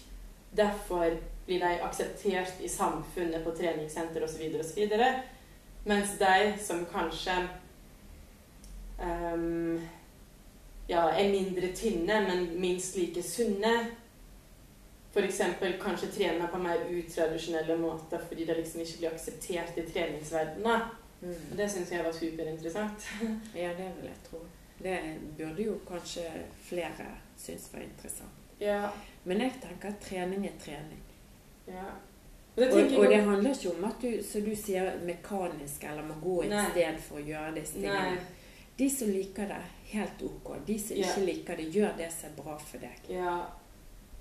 S1: Derfor blir de akseptert i samfunnet på treningssenter osv. osv. Mens de som kanskje um, ja, er mindre tynne, men minst like sunne F.eks. kanskje trener på mer utradisjonelle måter fordi det liksom ikke blir akseptert i treningsverdenen.
S2: Mm.
S1: Og Det syns jeg var superinteressant.
S2: ja, det vil jeg tro. Det burde jo kanskje flere synes var interessant.
S1: Ja,
S2: Men jeg tenker at trening er trening.
S1: ja. Det
S2: Og, og det handler ikke om at du, som du sier, mekanisk eller må gå et
S1: Nei.
S2: sted for å gjøre disse
S1: Nei.
S2: tingene. De som liker det, helt ok. De som
S1: Ja.
S2: ikke liker det, gjør det som er bra for deg.
S1: Ja.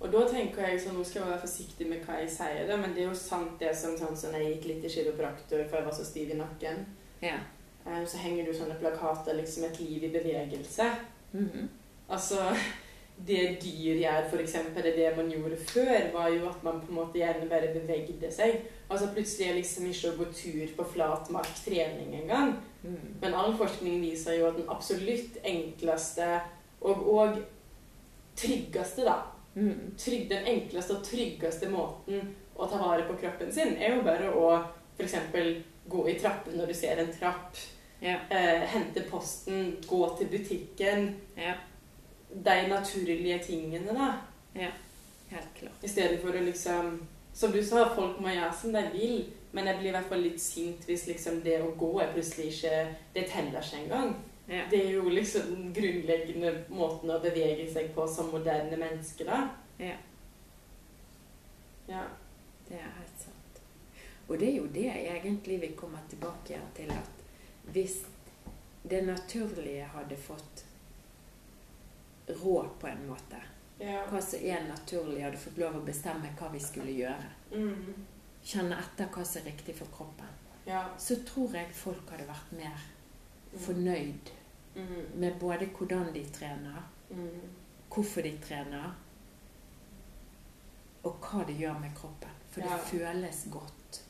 S1: Og da tenker jeg sånn, Nå skal jeg være forsiktig med hva jeg sier, da, men det er jo sant det som sånn som jeg gikk litt i kiropraktor for jeg var så stiv i nakken.
S2: Ja.
S1: Eh, Så henger det jo sånne plakater liksom 'Et liv i bevegelse'.
S2: Mhm.
S1: Altså, det dyr gjør, for eksempel, det man gjorde før, var jo at man på en måte gjerne bare bevegde seg. Altså plutselig er liksom ikke å gå tur på flat mark trening engang.
S2: Mm.
S1: Men all forskning viser jo at den absolutt enkleste og, og tryggeste, da
S2: mm.
S1: trygg, Den enkleste og tryggeste måten å ta vare på kroppen sin, er jo bare å f.eks. gå i trappen når du ser en trapp.
S2: Ja.
S1: Eh, hente posten, gå til butikken.
S2: ja.
S1: De naturlige tingene, da.
S2: Helt klart.
S1: I stedet for å liksom Som du sa, folk må gjøre som de vil, men jeg blir i hvert fall litt sint hvis liksom det å gå er plutselig ikke Det teller ikke engang.
S2: Ja.
S1: Det er jo liksom den grunnleggende måten å bevege seg på som moderne menneske, da.
S2: Ja.
S1: Ja.
S2: Det er helt sant. Og det er jo det egentlig vi kommer tilbake til at hvis det naturlige hadde fått råd på en måte,
S1: Ja.
S2: hva som er naturlig, hadde fått lov å bestemme hva vi skulle gjøre,
S1: Mm.
S2: kjenne etter hva som er riktig for kroppen,
S1: Ja.
S2: så tror jeg folk hadde vært mer fornøyd
S1: Mm.
S2: med både hvordan de trener,
S1: Mm.
S2: hvorfor de trener, og hva det gjør med kroppen. For det føles godt.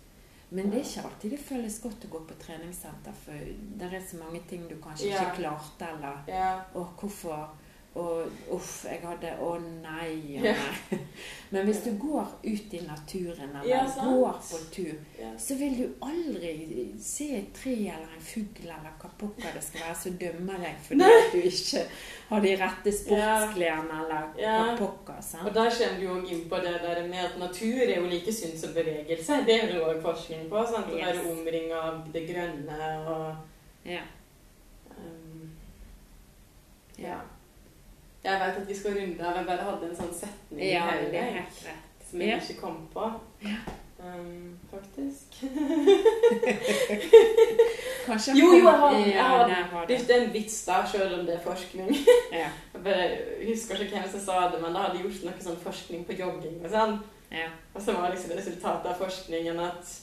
S2: Men det er ikke alltid det føles godt å gå på treningssenter, for det er så mange ting du kanskje ikke klarte, eller
S1: Ja.
S2: Å, hvorfor og uff, jeg hadde Å nei, å
S1: Ja.
S2: nei. Men hvis du går ut i naturen eller
S1: Ja,
S2: går på tur,
S1: Ja.
S2: så vil du aldri se et tre eller en fugl eller hva pokker det skal være som dømmer deg fordi
S1: Nei.
S2: du ikke har de rette sportsklærne eller hva pokker. Sant?
S1: Og der kommer du òg inn på det der med at natur er jo like synd som bevegelse. Det er det òg forskning på. Sant? Å være omringa av det grønne og
S2: Ja.
S1: um,
S2: Ja.
S1: Ja. Jeg vet at vi skal runde av. Jeg bare hadde en sånn setning i hodet som jeg
S2: Ja.
S1: ikke kom på.
S2: Ja.
S1: Um, faktisk.
S2: Kanskje
S1: Jo, jo, jeg har Jeg har
S2: jeg har
S1: Det en vits, da, sjøl om det er forskning.
S2: Ja.
S1: Jeg bare husker ikke hvem som sa det, men da hadde gjort noe sånn forskning på jogging og sånn.
S2: Ja.
S1: Og så var liksom resultatet av forskningen at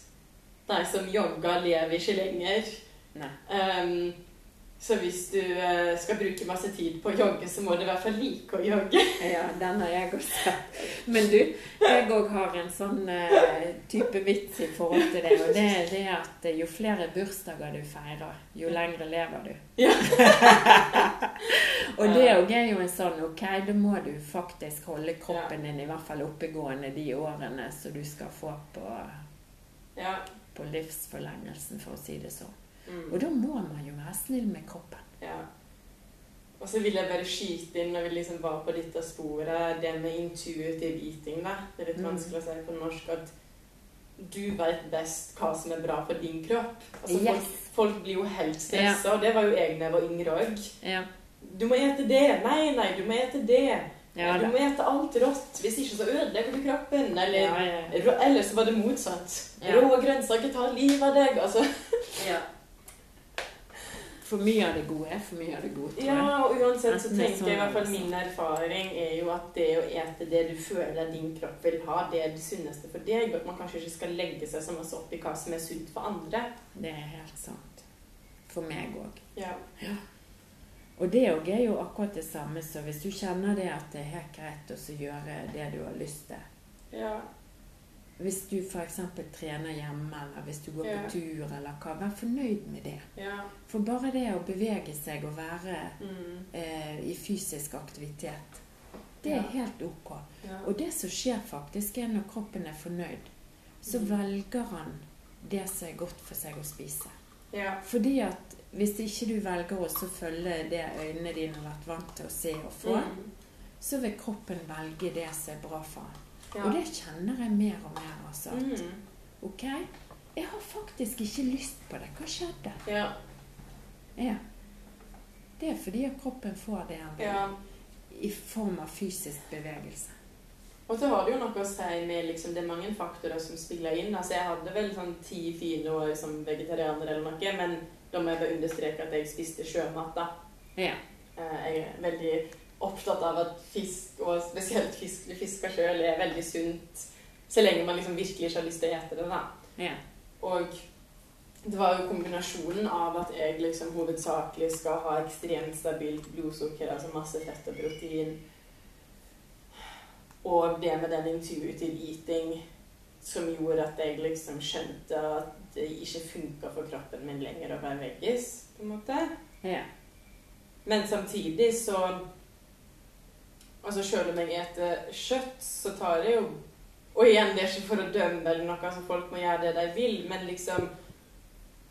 S1: de som jogger, lever ikke lenger.
S2: Nei.
S1: Um, så hvis du eh, skal bruke masse tid på å jogge, så må du i hvert fall like å jogge.
S2: Ja, den har jeg også sett. Men du, jeg òg har en sånn eh, type vits i forhold til det. Og det er det at jo flere bursdager du feirer, jo lengre lever du.
S1: Ja.
S2: og det òg er jo en sånn Ok, da må du faktisk holde kroppen din i hvert fall oppegående de årene så du skal få på,
S1: Ja.
S2: på livsforlengelsen, for å si det sånn.
S1: Mm.
S2: Og da må man jo være snill med kroppen.
S1: ja. Og så vil jeg bare skyte inn når vi liksom var på dette sporet, det med intuitive eating. da. Det er litt
S2: Mm.
S1: vanskelig å si på norsk at du vet best hva som er bra for din kropp. Altså,
S2: Yes.
S1: folk, folk blir jo helt stressa, og det var jo jeg da jeg var yngre òg.
S2: Ja,
S1: Du må ete det. Nei, nei, du må ete det.
S2: ja
S1: du må ete alt rått. Hvis ikke så ødelegger du kroppen. Eller,
S2: Ja, ja.
S1: rå, eller så var det motsatt.
S2: Ja.
S1: Rå grønnsaker tar livet av deg. Altså.
S2: For mye av det gode er for mye av det gode. tror jeg.
S1: Ja, og uansett så
S2: tenker er
S1: tenker jeg i hvert fall
S2: sånn,
S1: min erfaring er jo at det å ete det du føler din kropp vil ha, det er det sunneste for deg. At man kanskje ikke skal legge seg så masse opp i hva som er sunt for andre.
S2: Det er helt sant. For meg òg.
S1: Ja. ja.
S2: Og det òg er jo akkurat det samme, så hvis du kjenner det at det er helt greit å gjøre det du har lyst til
S1: Ja.
S2: Hvis du f.eks. trener hjemme, eller hvis du går
S1: Ja.
S2: på tur, eller hva, vær fornøyd med det.
S1: Ja.
S2: For bare det å bevege seg og være
S1: Mm.
S2: eh, i fysisk aktivitet, det er
S1: Ja.
S2: helt ok. Og det som skjer faktisk, er når kroppen er fornøyd, så
S1: Mm.
S2: velger han det som er godt for seg å spise.
S1: ja.
S2: Fordi at hvis ikke du velger å følge det øynene dine har vært vant til å se og få,
S1: Mm.
S2: så vil kroppen velge det som er bra for han.
S1: Ja.
S2: Og det kjenner jeg mer og mer, altså.
S1: Mm.
S2: Ok, jeg har faktisk ikke lyst på det. Hva skjedde?
S1: Ja.
S2: Ja. Det er fordi kroppen får det han vil.
S1: ja.
S2: I form av fysisk bevegelse.
S1: Og så har det jo noe å si med liksom, Det er mange faktorer som spiller inn. Altså, Jeg hadde vel sånn ti fine år som vegetarianer eller noe, men da må jeg bare understreke at jeg spiste sjømat. da.
S2: Ja.
S1: Eh, Jeg er veldig opptatt av at fisk, og spesielt fisk du fisker sjøl, er veldig sunt. Så lenge man liksom virkelig ikke har lyst til å ete det. da.
S2: Ja.
S1: Og det var jo kombinasjonen av at jeg liksom hovedsakelig skal ha ekstremt stabilt blodsukker, altså masse fett og protein, og det med den intuitive eating som gjorde at jeg liksom skjønte at det ikke funka for kroppen min lenger å være veggis, på en måte.
S2: ja.
S1: Men samtidig så Altså selv om jeg eter kjøtt, så tar jeg jo Og igjen, det er ikke for å dømme eller noe, altså folk må gjøre det de vil, men liksom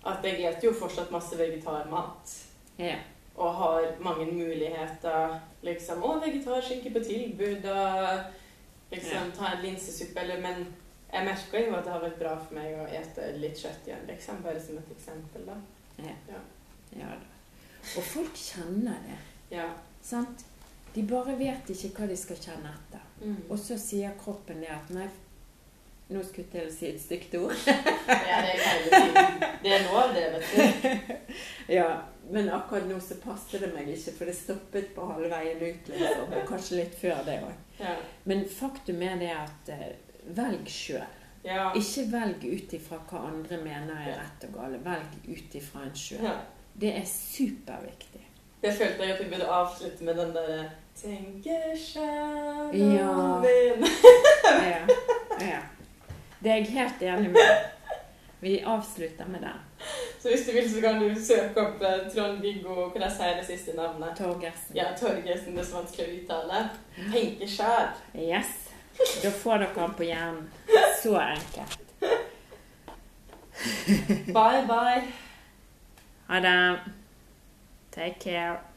S1: At jeg eter jo fortsatt masse vegetarmat.
S2: ja.
S1: Og har mange muligheter. Liksom Å, vegetarskinke på tilbud, og liksom ta en linsesuppe, eller Men jeg merker jo at det har vært bra for meg å ete litt kjøtt igjen, liksom. Bare som et eksempel, da.
S2: Ja.
S1: Ja.
S2: ja. Og folk kjenner det.
S1: Ja.
S2: Sant? De bare vet ikke hva de skal kjenne etter.
S1: Mm.
S2: Og så sier kroppen det at nei, nå skulle jeg til å si et stygt ord.
S1: Ja, det er hele tiden. Det er lov, det, vet du.
S2: ja, men akkurat nå så passet det meg ikke, for det stoppet på halvveien ut. Liksom, og kanskje litt før det òg.
S1: Ja.
S2: Men faktum er det at eh, velg sjøl.
S1: Ja.
S2: Ikke velg ut ifra hva andre mener er rett og galt. Velg ut ifra en sjøl.
S1: ja.
S2: Det er superviktig.
S1: Jeg følte jeg at vi burde avslutte med den derre Tenker sjæl
S2: Ja. Ja, ja. Det er jeg helt enig med. Vi avslutter med det.
S1: Så hvis du vil, så kan du søke opp eh, Trond-Viggo Kan sier si det siste navnet?
S2: Torgersen.
S1: Ja, Torgersen, det er så vanskelig å uttale. Tenker sjæl.
S2: Yes. Da får dere den på hjernen. Så enkelt.
S1: Bye, bye.
S2: Ha det. Take care.